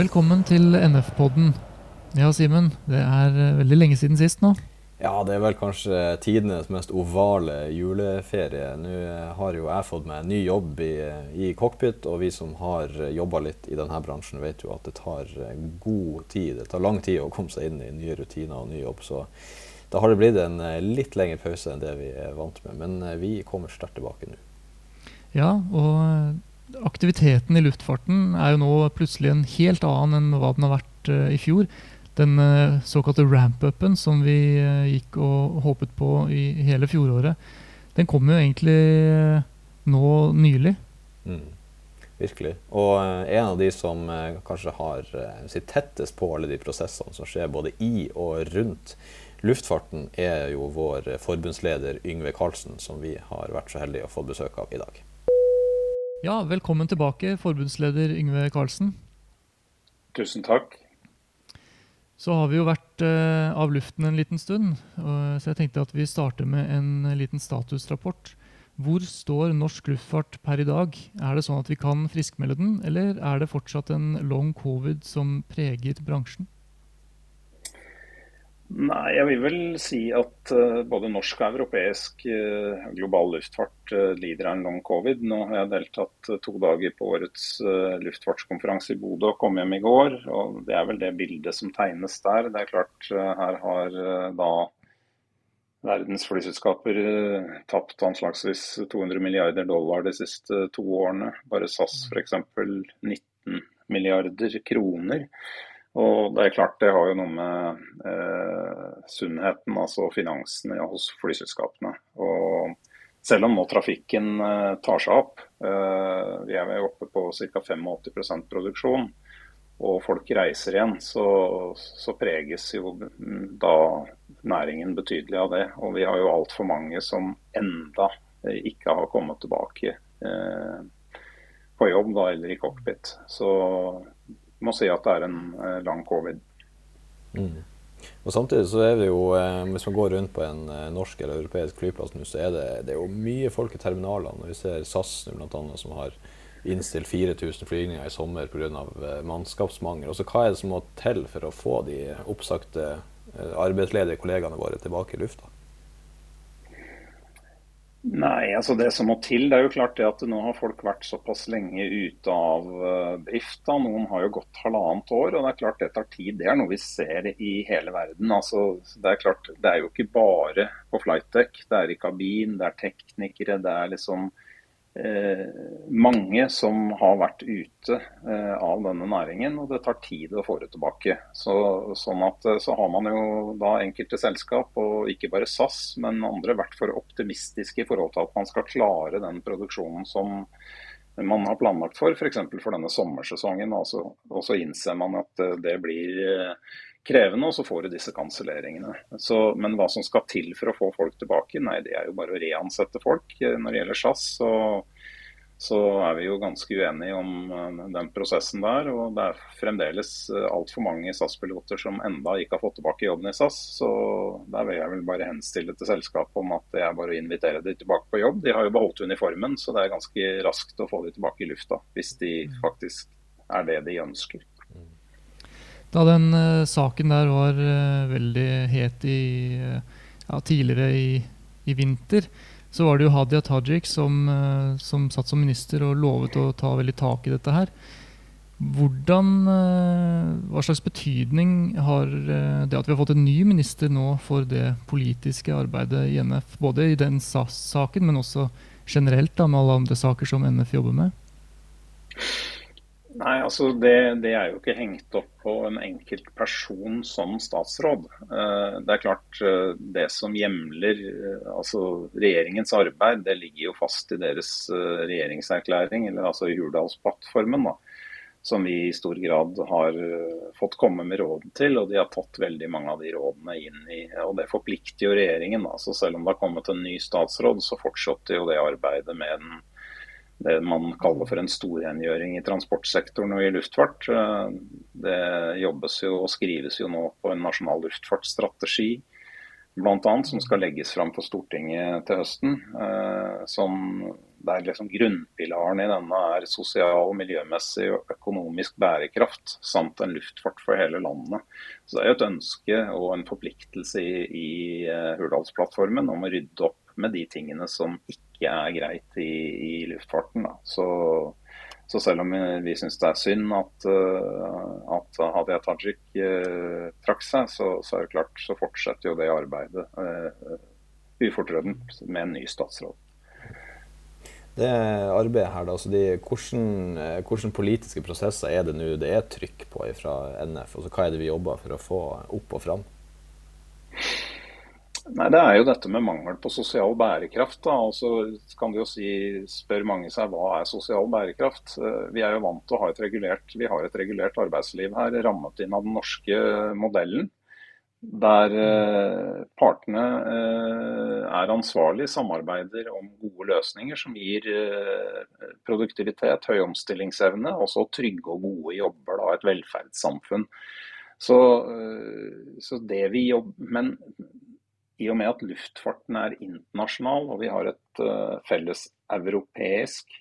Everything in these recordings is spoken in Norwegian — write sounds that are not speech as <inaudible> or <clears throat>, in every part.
Velkommen til NF-podden. Ja, Simen. Det er eh, veldig lenge siden sist nå. Ja, det er vel kanskje tidenes mest ovale juleferie. Nå har jo jeg fått meg en ny jobb i, i cockpit, og vi som har jobba litt i denne bransjen, vet jo at det tar god tid. Det tar lang tid å komme seg inn i nye rutiner og ny jobb. Så da har det blitt en litt lengre pause enn det vi er vant med. Men vi kommer sterkt tilbake nå. Ja, og aktiviteten i luftfarten er jo nå plutselig en helt annen enn hva den har vært uh, i fjor. Den uh, såkalte ramp-upen som vi uh, gikk og håpet på i hele fjoråret, den kom jo egentlig nå nylig. Mm, virkelig. Og en av de som kanskje har sitt tettest på alle de prosessene som skjer både i og rundt luftfarten, er jo vår forbundsleder Yngve Karlsen, som vi har vært så heldige å få besøk av i dag. Ja, velkommen tilbake, forbundsleder Yngve Karlsen. Tusen takk. Så har vi jo vært uh, av luften en liten stund, så jeg tenkte at vi starter med en liten statusrapport. Hvor står norsk luftfart per i dag? Er det sånn at vi kan friskmelde den, eller er det fortsatt en long covid som preger bransjen? Nei, jeg vil vel si at uh, både norsk og europeisk uh, global luftfart uh, lider av en long covid. Nå har jeg deltatt to dager på årets luftfartskonferanse i Bodø og kom hjem i går. og Det er vel det bildet som tegnes der. Det er klart, her har da verdens flyselskaper tapt anslagsvis 200 milliarder dollar de siste to årene. Bare SAS f.eks. 19 milliarder kroner. Og det er klart det har jo noe med eh, sunnheten, altså finansene hos flyselskapene. Og selv om nå trafikken eh, tar seg opp, eh, vi er jo oppe på ca. 85% produksjon, og folk reiser igjen, så, så, preges jo da næringen betydelig av det. Og vi har jo altfor mange som enda ikke har kommet tilbake eh, på jobb da, eller i cockpit. Så må si at det er en eh, lang covid. Mm. Og Samtidig så er det jo, eh, hvis man går rundt på en eh, norsk eller europeisk flyplass nå, så er det, det er jo mye folk i terminalene. Vi ser SAS bl.a. som har innstilt 4000 flygninger i sommer pga. mannskapsmangel. Også hva er det som må til for å få de oppsagte arbeidsledige kollegaene våre tilbake i lufta? Nei, altså det som må til, det er jo klart det at nå har folk vært såpass lenge ute av drift. da, Noen har jo gått halvannet år, og det er klart det tar tid. Det er noe vi ser i hele verden. Altså, det er klart, det er jo ikke bare på flightdeck. Det er i kabin, det er teknikere, det er liksom Eh, mange som har vært ute eh, av denne næringen, og det tar tid å få det tilbake. Så, sånn at, eh, så har man jo da enkelte selskap, og ikke bare SAS, men andre vært for optimistiske i forhold til at man skal klare den produksjonen som man har planlagt for, f.eks. For, for denne sommersesongen. Og så, og så innser man at det blir krevende, og så får du disse kanselleringene. Men hva som skal til for å få folk tilbake, nei det er jo bare å reansette folk. Når det gjelder SAS, så, så er vi jo ganske uenige om eh, den prosessen der. Og det er fremdeles eh, altfor mange SAS-piloter som enda ikke har fått tilbake jobben i SAS. Så der vil jeg vel bare henstille til selskapet om at det er bare å invitere de tilbake på jobb. De har jo beholdt uniformen, så det er ganske raskt å få de tilbake i lufta. Hvis de mm. faktisk er det de ønsker. Da den uh, saken der var uh, veldig het i, uh, ja, tidligere i, i, vinter, så var det jo Hadia Tajik som, som, satt som minister og lovet å ta veldig tak i dette her. Hvordan, Hva slags betydning har det at vi har fått en ny minister nå for det politiske arbeidet i NF? Både i den saken, men også generelt da, med alle andre saker som NF jobber med? Nei, altså det, det, er jo ikke hengt opp på en enkelt person som statsråd. Eh, det er klart eh, det som hjemler eh, altså regjeringens arbeid, det ligger jo fast i deres regjeringserklæring, eller altså i Hurdalsplattformen. da, Som vi i stor grad har fått komme med råd til, og de har tatt veldig mange av de rådene inn i. og Det forplikter jo regjeringen. da, så Selv om det har kommet en ny statsråd, så fortsetter jo det arbeidet med den det man kaller for en storrengjøring i transportsektoren og i luftfart. Det jobbes jo og skrives jo nå på en nasjonal luftfartsstrategi. bl.a. som skal legges fram for Stortinget til høsten. som der liksom grunnpilaren i denne er sosial, miljømessig og økonomisk bærekraft, samt en luftfart for hele landet. Så Det er et ønske og en forpliktelse i, i Hurdalsplattformen om å rydde opp med de tingene som ikke er greit i, i luftfarten. Så, så, selv om vi syns det er synd at, at Hadia Tajik uh, trakk seg, så, så, er det klart så fortsetter jo det arbeidet uh, ufortrødent med en ny statsråd. Det arbeidet her, da, altså de, hvordan, hvordan, politiske prosesser er det nå det er trykk på fra NF? Altså, hva er det vi jobber for å få opp og fram? Nei, Det er jo dette med mangel på sosial bærekraft. da, og så kan du jo si, spør mange seg hva er sosial bærekraft. Vi er jo vant til å ha et regulert, vi har et regulert arbeidsliv her, rammet inn av den norske modellen der eh, partene eh, er ansvarlige, samarbeider om gode løsninger som gir eh, produktivitet, høy omstillingsevne og så trygge og gode jobber, da, et velferdssamfunn. Så, så det vi jobber, Men i og med at luftfarten er internasjonal og vi har et felles europeisk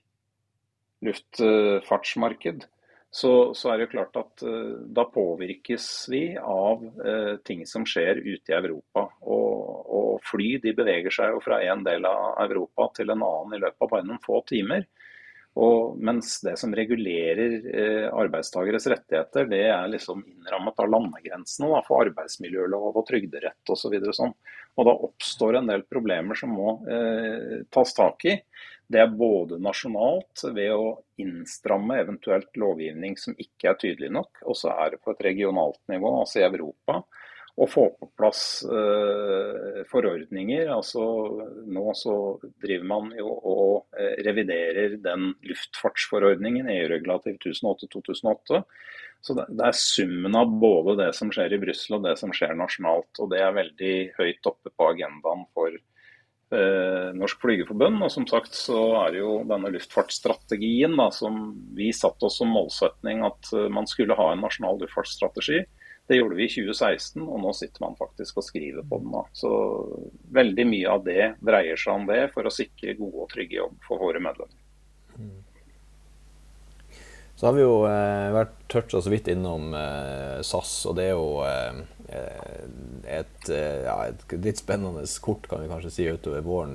luftfartsmarked, så, så, er det klart at uh, da påvirkes vi av uh, ting som skjer ute i Europa. Og, og, fly beveger seg fra en del av Europa til en annen i løpet av bare noen få timer. Og mens det som regulerer uh, arbeidstakeres rettigheter, det er liksom innrammet av landegrensene da, for arbeidsmiljølov og trygderett osv. Og, så sånn. og da oppstår en del problemer som må tas tak i. Det er både nasjonalt ved å innstramme eventuelt lovgivning som ikke er tydelig nok, og så er det på et regionalt nivå, altså i Europa, å få på plass eh, forordninger. altså Nå så driver man jo og eh, reviderer den luftfartsforordningen, EU-regulativ 1008-2008. Så det, det, er summen av både det som skjer i Brussel og det som skjer nasjonalt. og Det er veldig høyt oppe på agendaen for eh, Norsk Flygerforbund. Og som sagt så er det jo denne luftfartsstrategien da, som vi satte oss som målsetning at uh, man skulle ha en nasjonal luftfartsstrategi. Det gjorde vi i 2016, og nå sitter man faktisk og skriver på den. Så veldig mye av det dreier seg om det, for å sikre gode og trygge jobb for våre medlemmer. Mm. Så har vi jo eh, vært toucha så vidt innom eh, SAS, og det er jo eh, eh et, eh, ja, et, litt spennende kort, kan vi kanskje si, utover våren.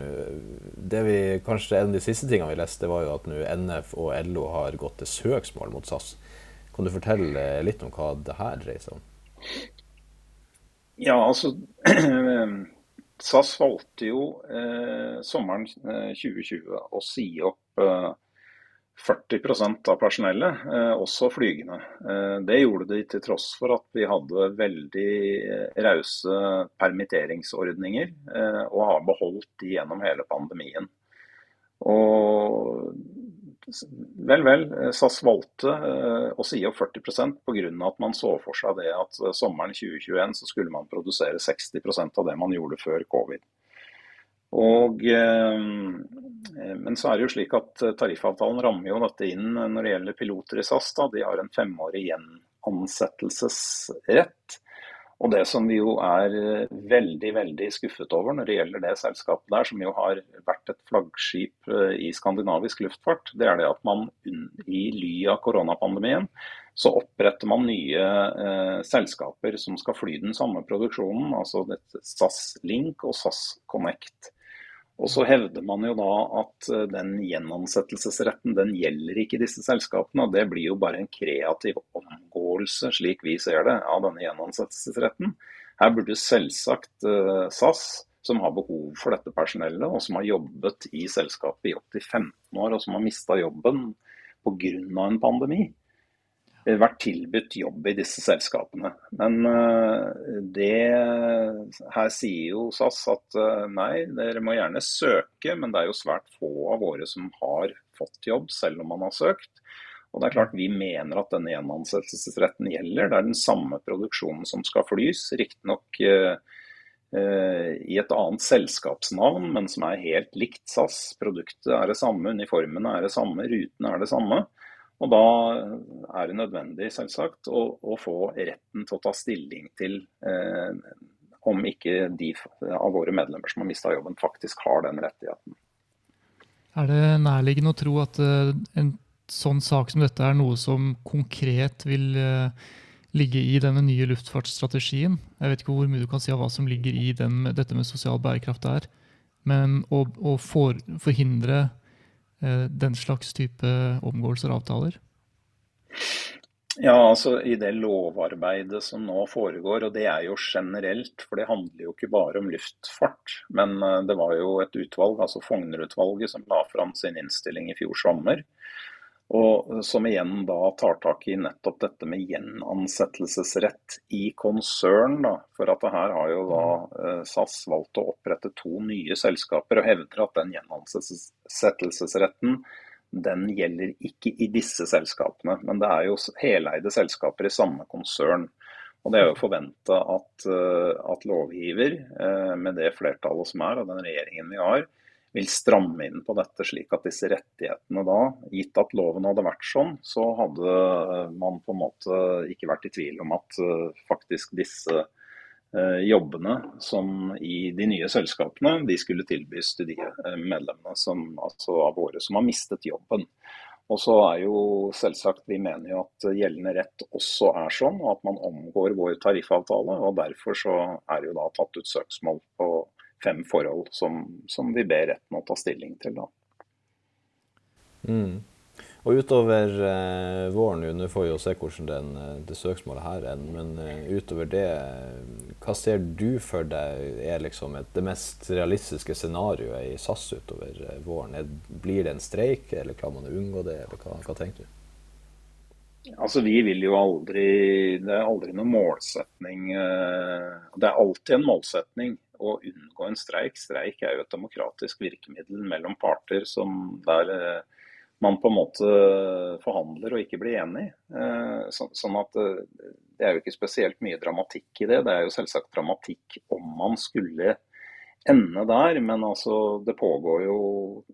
Det vi, kanskje En av de siste tingene vi leste, var jo at nå NF og LO har gått til søksmål mot SAS. Kan du fortelle litt om hva det her dreier seg om? Ja, altså <clears throat> SAS valgte jo eh, sommeren 2020 å si opp 40 av personellet, eh, også flygende. Eh, det gjorde de til tross for at vi hadde veldig eh, rause permitteringsordninger, og har beholdt de gjennom hele pandemien. Og vel, vel. SAS valgte å si opp 40% pga. at man så for seg det at sommeren 2021 så skulle man produsere 60% av det man gjorde før covid. Og, eh, men så er det jo slik at tariffavtalen rammer jo dette inn når det gjelder piloter i SAS. Da. De har en femårig gjenansettelsesrett. Og det som vi jo er veldig veldig skuffet over når det gjelder det selskapet der, som jo har vært et flaggskip eh, i skandinavisk luftfart, det er det at man i ly av koronapandemien så oppretter man nye eh, selskaper som skal fly den samme produksjonen, altså SAS Link og SAS Connect. Og så hevder man jo da at eh, den gjenansettelsesretten den gjelder ikke disse selskapene. og Det blir jo bare en kreativ omgåelse, slik vi ser det, av denne gjenansettelsesretten. Her burde selvsagt eh, SAS, som har behov for dette personellet, og som har jobbet i selskapet i opptil 15 år, og som har mista jobben pga. en pandemi, vært tilbudt jobb i disse selskapene. Men eh, det her sier jo SAS at eh, nei, dere må gjerne søke, men det er jo svært få av våre som har fått jobb, selv om man har søkt. Og det er klart Vi mener at denne gjenansettelsesretten gjelder. Det er den samme produksjonen som skal flys. Riktignok uh, i et annet selskapsnavn, men som er helt likt SAS. Produktet er det samme, uniformene er det samme, rutene er det samme. Og Da er det nødvendig selvsagt, å, å, få retten til å ta stilling til eh, om ikke de av våre medlemmer som har mista jobben, faktisk har den rettigheten. Er det nærliggende å tro at uh, en sånn sak som dette er noe som konkret vil uh, ligge i denne nye luftfartsstrategien? Jeg vet ikke hvor mye du kan si av hva som ligger i den, dette med sosial bærekraft der. Men å, å for, forhindre den slags type omgåelser og avtaler? Ja, altså I det lovarbeidet som nå foregår, og det er jo generelt, for det handler jo ikke bare om luftfart. Men eh, det var jo et utvalg, altså Fougner-utvalget, som la fram sin innstilling i fjor sommer. Og som igjen da tar tak i nettopp dette med gjenansettelsesrett i konsern. da, For at det her har jo da eh, SAS valgt å opprette to nye selskaper, og hevder at den gjenansettelsesretten den gjelder ikke i disse selskapene. Men det er jo heleide selskaper i samme konsern. Og Det er jo forventa at, eh, at, lovgiver, eh, med det flertallet som er, og den regjeringen vi har, vil stramme inn på dette, slik at disse rettighetene da, gitt at loven hadde vært sånn, så hadde eh, man på en måte ikke vært i tvil om at faktisk disse Eh, jobbene som i de nye selskapene de skulle tilbys til de eh, medlemmene som, altså av våre som har mistet jobben. Og så er jo selvsagt, Vi mener jo at gjeldende rett også er sånn, og at man omgår vår tariffavtale. og Derfor så er det jo da tatt ut søksmål på fem forhold som, som vi ber retten å ta stilling til. da. Mm. Og utover eh, våren, nå får vi jo se hvordan den, eh, det søksmålet her er, men eh, utover det, hva ser du for deg er liksom et, det mest realistiske scenarioet i SAS utover eh, våren? Er, blir det en streik, eller klarer man å unngå det, eller hva, hva tenker du? Altså, Vi vil jo aldri Det er aldri noen målsetning. Eh, det er alltid en målsetning å unngå en streik. Streik er jo et demokratisk virkemiddel mellom parter som der man på en måte forhandler og ikke blir enig. Eh, sånn at eh, Det er jo ikke spesielt mye dramatikk i det. Det er jo selvsagt dramatikk om man skulle ende der. Men altså, det pågår jo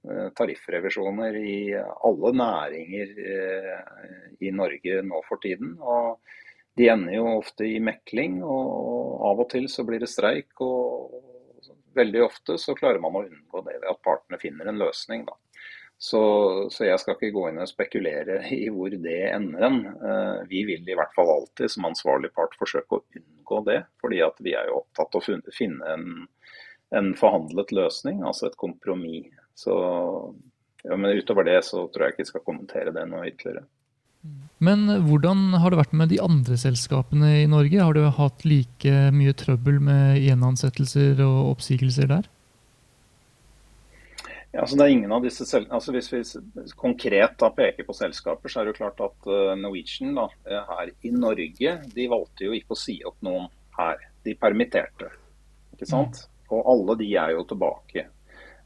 eh, tariffrevisjoner i alle næringer i Norge nå for tiden. og De ender jo ofte i mekling, og av og til så blir det streik. og Veldig ofte så klarer man å unngå det ved at partene finner en løsning. da. Så, så, jeg skal ikke gå inn og spekulere i hvor det ender hen. Eh, vi vil i hvert fall alltid som ansvarlig part forsøke å unngå det. fordi at vi er jo opptatt av å finne en, en forhandlet løsning, altså et kompromiss. Så, ja, men utover det så tror jeg ikke jeg skal kommentere det noe ytterligere. Men hvordan har det vært med de andre selskapene i Norge? Har du hatt like mye trøbbel med gjenansettelser og oppsigelser der? Ja, altså det er ingen av disse altså Hvis vi konkret da peker på selskaper, så er det jo klart at uh, Norwegian da, eh, her i Norge de valgte jo ikke å si opp noen her. De permitterte. ikke sant? Mm. Og alle de er jo tilbake.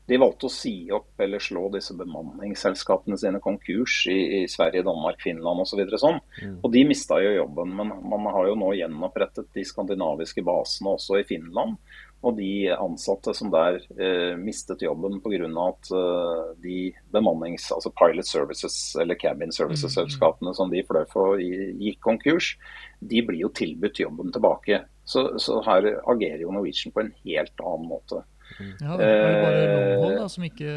De valgte å si opp eller slå disse bemanningsselskapene sine konkurs i, i Sverige, Danmark, Finland osv. Så sånn. Mm. Og de mista jo jobben. Men man har jo nå gjenopprettet de skandinaviske basene også i Finland. Og de ansatte som der eh, mistet jobben pga. at eh, de bemannings, altså pilot services eller cabin services-selskapene mm, som de fløy for gikk konkurs, de blir jo tilbudt jobben tilbake. Så, så, her agerer jo Norwegian på en helt annen måte. Ja, det er bare Longhold da, som ikke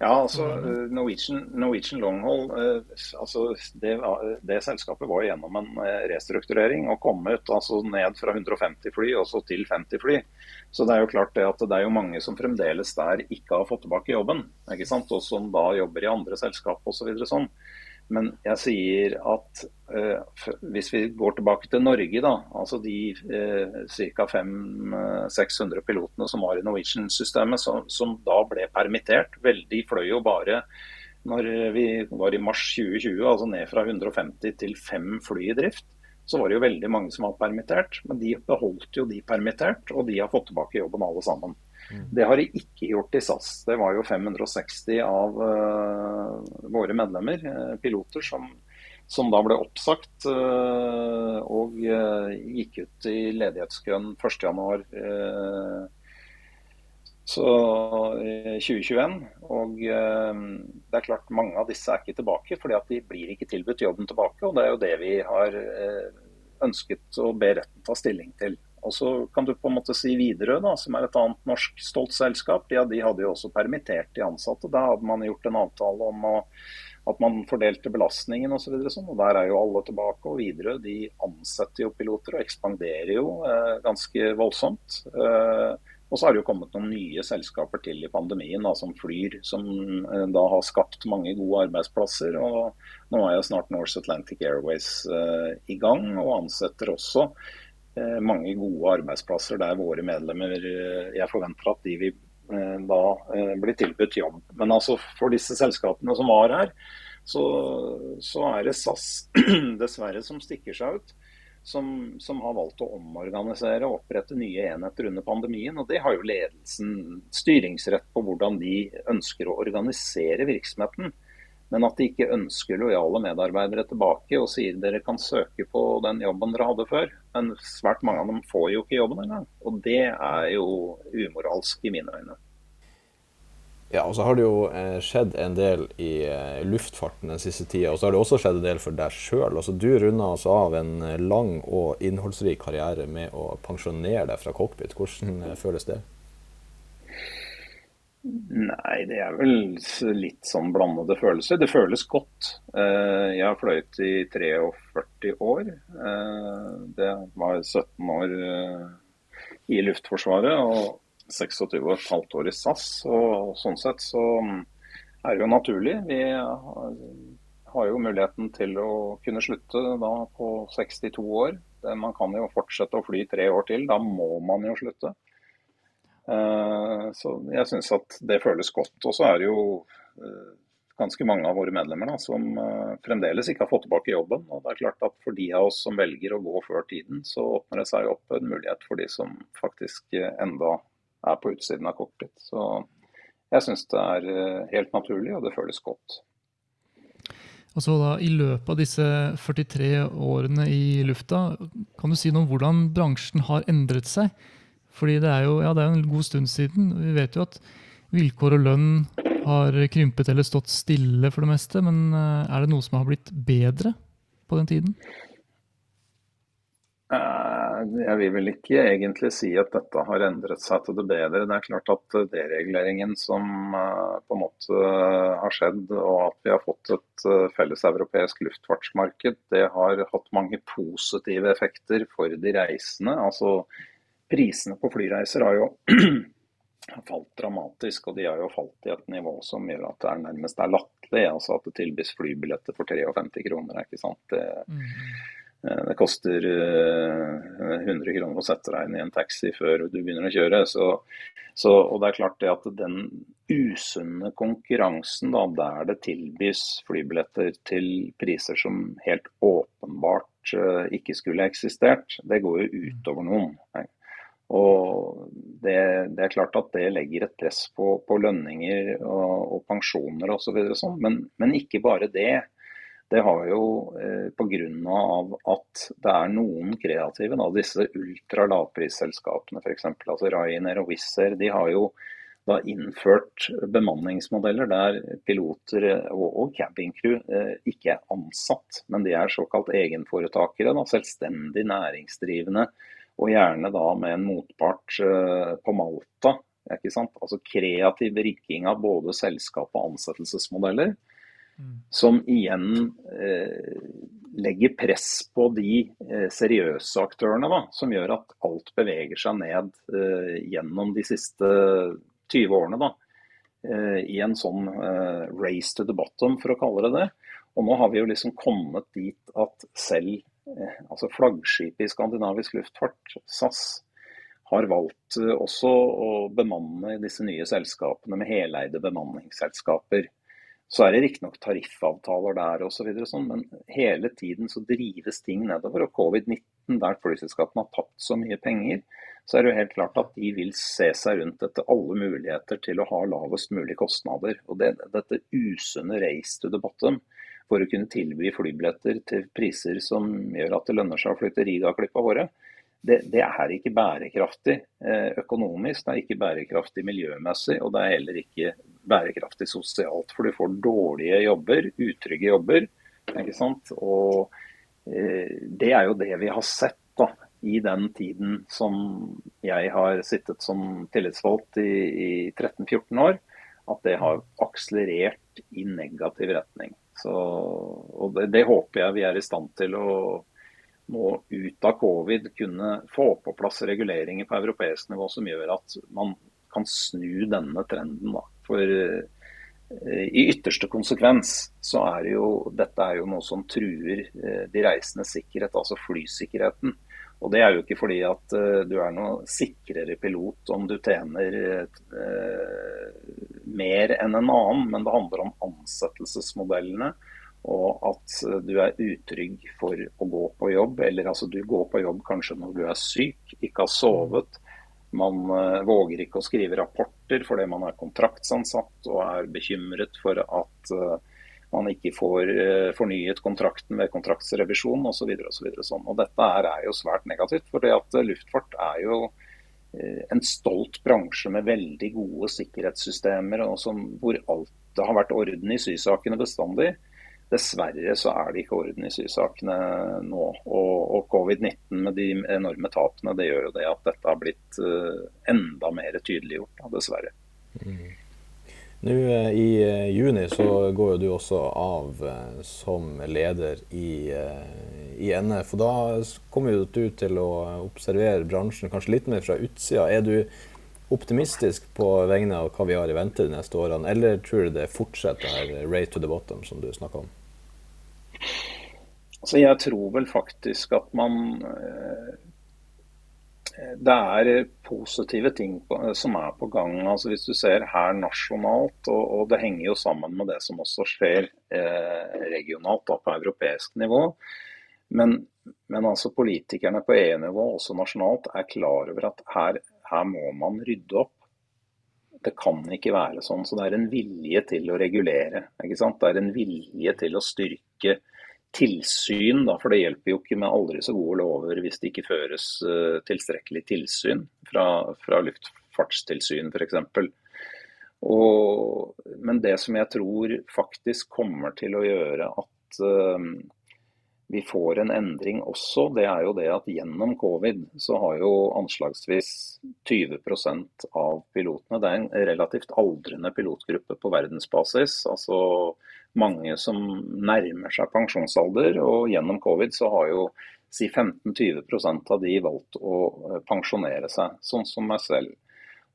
ja, altså eh, Norwegian, Norwegian Longhold eh, altså det, det, selskapet var gjennom en eh, restrukturering og kom ut altså ned fra 150 fly og så til 50 fly. Så det er jo klart det at det er jo mange som fremdeles der ikke har fått tilbake jobben. ikke sant? Og som da jobber i andre selskap osv. Så sånn. Men jeg sier at eh, hvis vi går tilbake til Norge, da, altså de eh, ca. 500-600 pilotene som var i Norwegian-systemet, som, som, da ble permittert Veldig fløy jo bare når vi var i mars 2020, altså ned fra 150 til 5 fly i drift. Så var det jo veldig mange som var permittert, men de beholdt jo de permittert, og de har fått tilbake jobben alle sammen. Mm. Det har de ikke gjort i SAS. Det var jo 560 av uh, våre medlemmer, uh, piloter, som, som, da ble oppsagt uh, og gikk ut i ledighetskøen 1.1. Så 2021. Og det er klart mange av disse er ikke tilbake, fordi at de blir ikke tilbudt jobben tilbake. Og det er jo det vi har ønsket å be retten ta stilling til. Og så kan du på en måte si Widerøe, som er et annet norsk stolt selskap. Ja, de hadde jo også permittert de ansatte. Da hadde man gjort en avtale om å, at man fordelte belastningen osv. Og, så sånn, og der er jo alle tilbake. Og Widerøe de ansetter jo piloter og ekspanderer jo eh, ganske voldsomt. Eh, og så har det jo kommet noen nye selskaper til i pandemien da, som flyr, som eh, da har skapt mange gode arbeidsplasser. og Nå er jo snart North Atlantic Airways eh, i gang, og ansetter også mange gode arbeidsplasser der våre medlemmer eh, Jeg forventer at de vil eh, da eh, bli tilbudt jobb. Men altså for disse selskapene som var her, så, så er det SAS <clears throat> dessverre som stikker seg ut som, som, har valgt å omorganisere og opprette nye enheter under pandemien. og Det har jo ledelsen styringsrett på hvordan de ønsker å organisere virksomheten. Men at de ikke ønsker lojale medarbeidere tilbake og sier dere kan søke på den jobben dere hadde før. Men svært mange av dem får jo ikke jobben engang. Og det er jo umoralsk i mine øyne. Ja, og så har det jo eh, skjedd en del i eh, luftfarten den siste tida. Og så har det også skjedd en del for deg sjøl. Altså, du runda altså av en eh, lang og innholdsrik karriere med å pensjonere deg fra cockpit. Hvordan føles det? Nei, det er vel litt sånn blandede følelser. Det føles godt. Eh, jeg har fløyet i 43 år. Eh, det var 17 år i Luftforsvaret. og 26,5 år i SAS. og Sånn sett så er det jo naturlig. Vi har jo muligheten til å kunne slutte da på 62 år. Man kan jo fortsette å fly tre år til. Da må man jo slutte. Eh, så jeg syns at det føles godt. Og så er det jo eh, ganske mange av våre medlemmer da, som eh, fremdeles ikke har fått tilbake jobben. og det er klart at For de av oss som velger å gå før tiden, så åpner det seg opp en mulighet for de som faktisk enda er på utsiden av cockpit. Så jeg syns det er helt naturlig, og det føles godt. Og så da, I løpet av disse 43 årene i lufta, kan du si noe om hvordan bransjen har endret seg? Fordi det er jo ja, det er en god stund siden. Vi vet jo at vilkår og lønn har krympet eller stått stille for det meste. Men eh, er det noe som har blitt bedre på den tiden? Eh, jeg vil vel ikke egentlig si at dette har endret seg til det bedre. Det er klart at dereguleringen som eh, på en måte har skjedd, og at vi har fått et felleseuropeisk felles europeisk luftfartsmarked, det har hatt mange positive effekter for de reisende. Altså Prisene på flyreiser har jo <clears throat> falt dramatisk, og de har jo falt i et nivå som gjør at det er nærmest er latterlig. Altså at det tilbys flybilletter for 53 kroner. ikke sant? Det, mm Eh, det koster 100 eh, kroner å sette deg inn i en taxi før du begynner å kjøre. Så, så, og det er klart det at den usunne konkurransen da, der det tilbys flybilletter til priser som helt åpenbart uh, ikke skulle eksistert, det går jo utover noen. Og det, det, er klart at det legger et press på, på lønninger og, og pensjoner osv. Så sånn, men, men ikke bare det det har jo eh, pga. at det er noen kreative, da, disse ultralavprisselskapene f.eks. Altså Ryanair og Wizz Air, de har jo da innført bemanningsmodeller der piloter og, og cabincrew eh, ikke er ansatt, men de er såkalt egenforetakere. Da, selvstendig næringsdrivende, og gjerne da med en motpart eh, på Malta. Ikke sant? Altså kreativ rigging av både selskap og ansettelsesmodeller. Som igjen eh, legger press på de eh, seriøse aktørene, da, som gjør at alt beveger seg ned eh, gjennom de siste 20 årene. Da, eh, I en sånn eh, race to the bottom, for å kalle det det. Og nå har vi jo liksom kommet dit at selv altså flaggskipet i skandinavisk luftfart, SAS, har valgt også å bemanne disse nye selskapene med heleide bemanningsselskaper. Så er det riktignok tariffavtaler der osv., så sånn, men hele tiden så drives ting nedover. Og covid-19, der flyselskapene har tapt så mye penger, så er det jo helt klart at de vil se seg rundt etter alle muligheter til å ha lavest mulig kostnader. Og det, dette usunne race to the bottom for å kunne tilby flybilletter til priser som gjør at det lønner seg å flytte Riga-klipp av håret, det, det, er ikke bærekraftig eh, økonomisk, det er ikke bærekraftig miljømessig, og det er heller ikke bærekraftig sosialt. For du får dårlige jobber, utrygge jobber. ikke sant? Og eh, det er jo det vi har sett da, i den tiden som jeg har sittet som tillitsvalgt i, i 13-14 år, at det har akselerert i negativ retning. Så, og det, det, håper jeg vi er i stand til å nå ut av covid kunne få på plass reguleringer på europeisk nivå som gjør at man kan snu denne trenden. Da. For eh, i ytterste konsekvens så er det jo dette er jo noe som truer eh, de reisendes sikkerhet, altså flysikkerheten. Og det er jo ikke fordi at uh, du er noe sikrere pilot om du tjener uh, mer enn en annen, men det handler om ansettelsesmodellene. Og at uh, du er utrygg for å gå på jobb, eller altså du går på jobb kanskje når du er syk, ikke har sovet. Man våger ikke å skrive rapporter fordi man er kontraktsansatt og er bekymret for at man ikke får eh, fornyet kontrakten ved kontraktsrevisjon osv. Så og sånn. Og dette er, jo svært negativt. for det at Luftfart er jo eh, en stolt bransje med veldig gode sikkerhetssystemer, som, hvor alt det har vært orden i sysakene bestandig. Dessverre så er det ikke orden i sysakene nå. Og, og covid-19 med de enorme tapene, det gjør jo det at dette har blitt enda mer tydeliggjort, dessverre. Mm. Nå eh, I eh, juni så går jo du også av eh, som leder i, i NF. og Da kommer du til å observere bransjen kanskje litt mer fra utsida. Er du optimistisk på vegne av hva vi har i vente de neste årene, eller tror du det fortsetter her rate to the bottom, som du snakka om? Altså jeg tror vel faktisk at man det er positive ting på, som er på gang. altså Hvis du ser her nasjonalt, og, og det henger jo sammen med det som også skjer eh, regionalt da, på europeisk nivå. Men, men altså politikerne på EU-nivå, også nasjonalt, er klar over at her, her må man rydde opp. Det kan ikke være sånn. Så det er en vilje til å regulere. Det er en vilje til å styrke tilsyn, da, for det hjelper jo ikke med aldri så gode lover hvis det ikke føres uh, tilstrekkelig tilsyn fra, fra luftfartstilsyn f.eks. Men det som jeg tror faktisk kommer til å gjøre at uh, vi får en endring også, det er jo det at gjennom covid så har jo anslagsvis 20% av pilotene Det er en relativt aldrende pilotgruppe på verdensbasis. altså mange som nærmer seg pensjonsalder. Og gjennom covid så har jo si 15-20% av de valgt å eh, pensjonere seg, sånn som meg selv.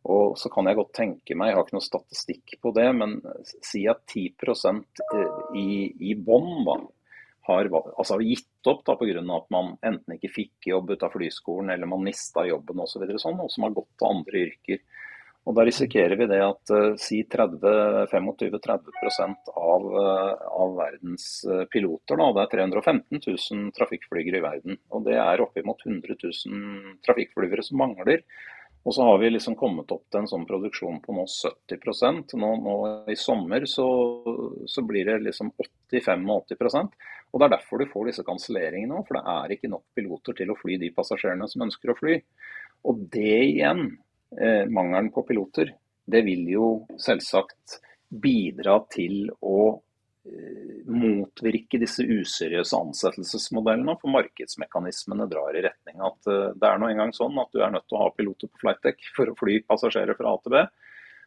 Og så kan jeg godt tenke meg, jeg har ikke noe statistikk på det, men si at 10 eh, i, i bånn har altså gitt opp pga. at man enten ikke fikk jobb ut av flyskolen eller man mista jobben osv. Så sånn, og som har gått til andre yrker. Og Da risikerer vi det at uh, si 25-30% av, uh, av verdens uh, piloter, da, det er 315 000 trafikkflygere i verden. og Det er oppimot 100 000 trafikkflygere som mangler. Og så har vi liksom kommet opp til en sånn produksjon på nå 70 Nå, nå i sommer så, så, blir det liksom 85-80% Og Det er derfor du får disse kanselleringene nå. For det er ikke nok piloter til å fly de passasjerene som ønsker å fly. Og det igjen eh, mangelen på piloter, det vil jo selvsagt bidra til å eh, motvirke disse useriøse ansettelsesmodellene. For markedsmekanismene drar i retning at eh, det er nå engang sånn at du er nødt til å ha piloter på flightdeck for å fly passasjerer fra A til B.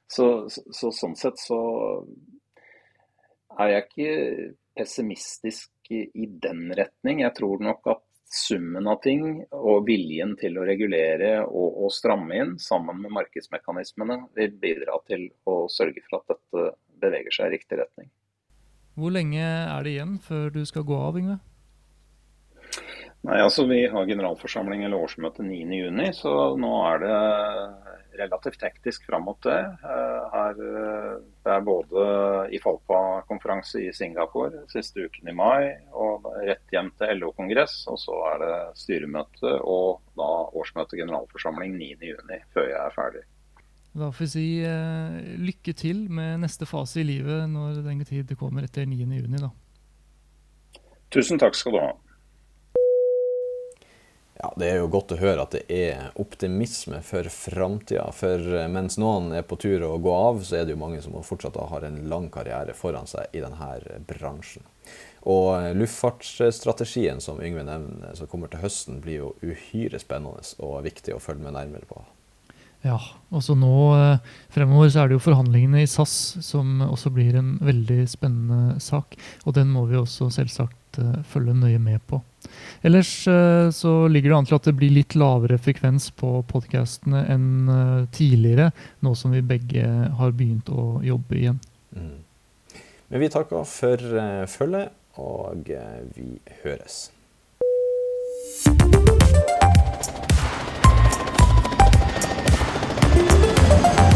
Så, så, sånn sett så er jeg ikke pessimistisk i den retning. Jeg tror nok at summen av ting og viljen til å regulere og, og, stramme inn sammen med markedsmekanismene vil bidra til å sørge for at dette beveger seg i riktig retning. Hvor lenge er det igjen før du skal gå av, Yngve? Nei, altså Vi har generalforsamling eller årsmøte 9.6, så nå er det relativt hektisk fram mot det. Eh, her, eh, det er både i Falpa-konferanse i Singapore siste uken i mai, og rett hjem til LO-kongress. Og så er det styremøte og da årsmøte generalforsamling 9.6 før jeg er ferdig. Da får vi si uh, lykke til med neste fase i livet når den tid kommer etter 9.6. Tusen takk skal du ha. Ja, Det er jo godt å høre at det er optimisme for framtida. For eh, mens noen er på tur å gå av, så er det jo mange som fortsatt har en lang karriere foran seg i denne bransjen. Og eh, luftfartsstrategien som Yngve nevner, som kommer til høsten, blir jo uhyre spennende og viktig å følge med nærmere på. Ja, og så nå eh, fremover så er det jo forhandlingene i SAS som også blir en veldig spennende sak. Og den må vi også selvsagt følge nøye med på. Ellers eh, så ligger det an til at det blir litt lavere frekvens på podkastene enn eh, tidligere, nå som vi begge har begynt å jobbe igjen. Mm. Men vi takker for eh, følget, og vi høres. thank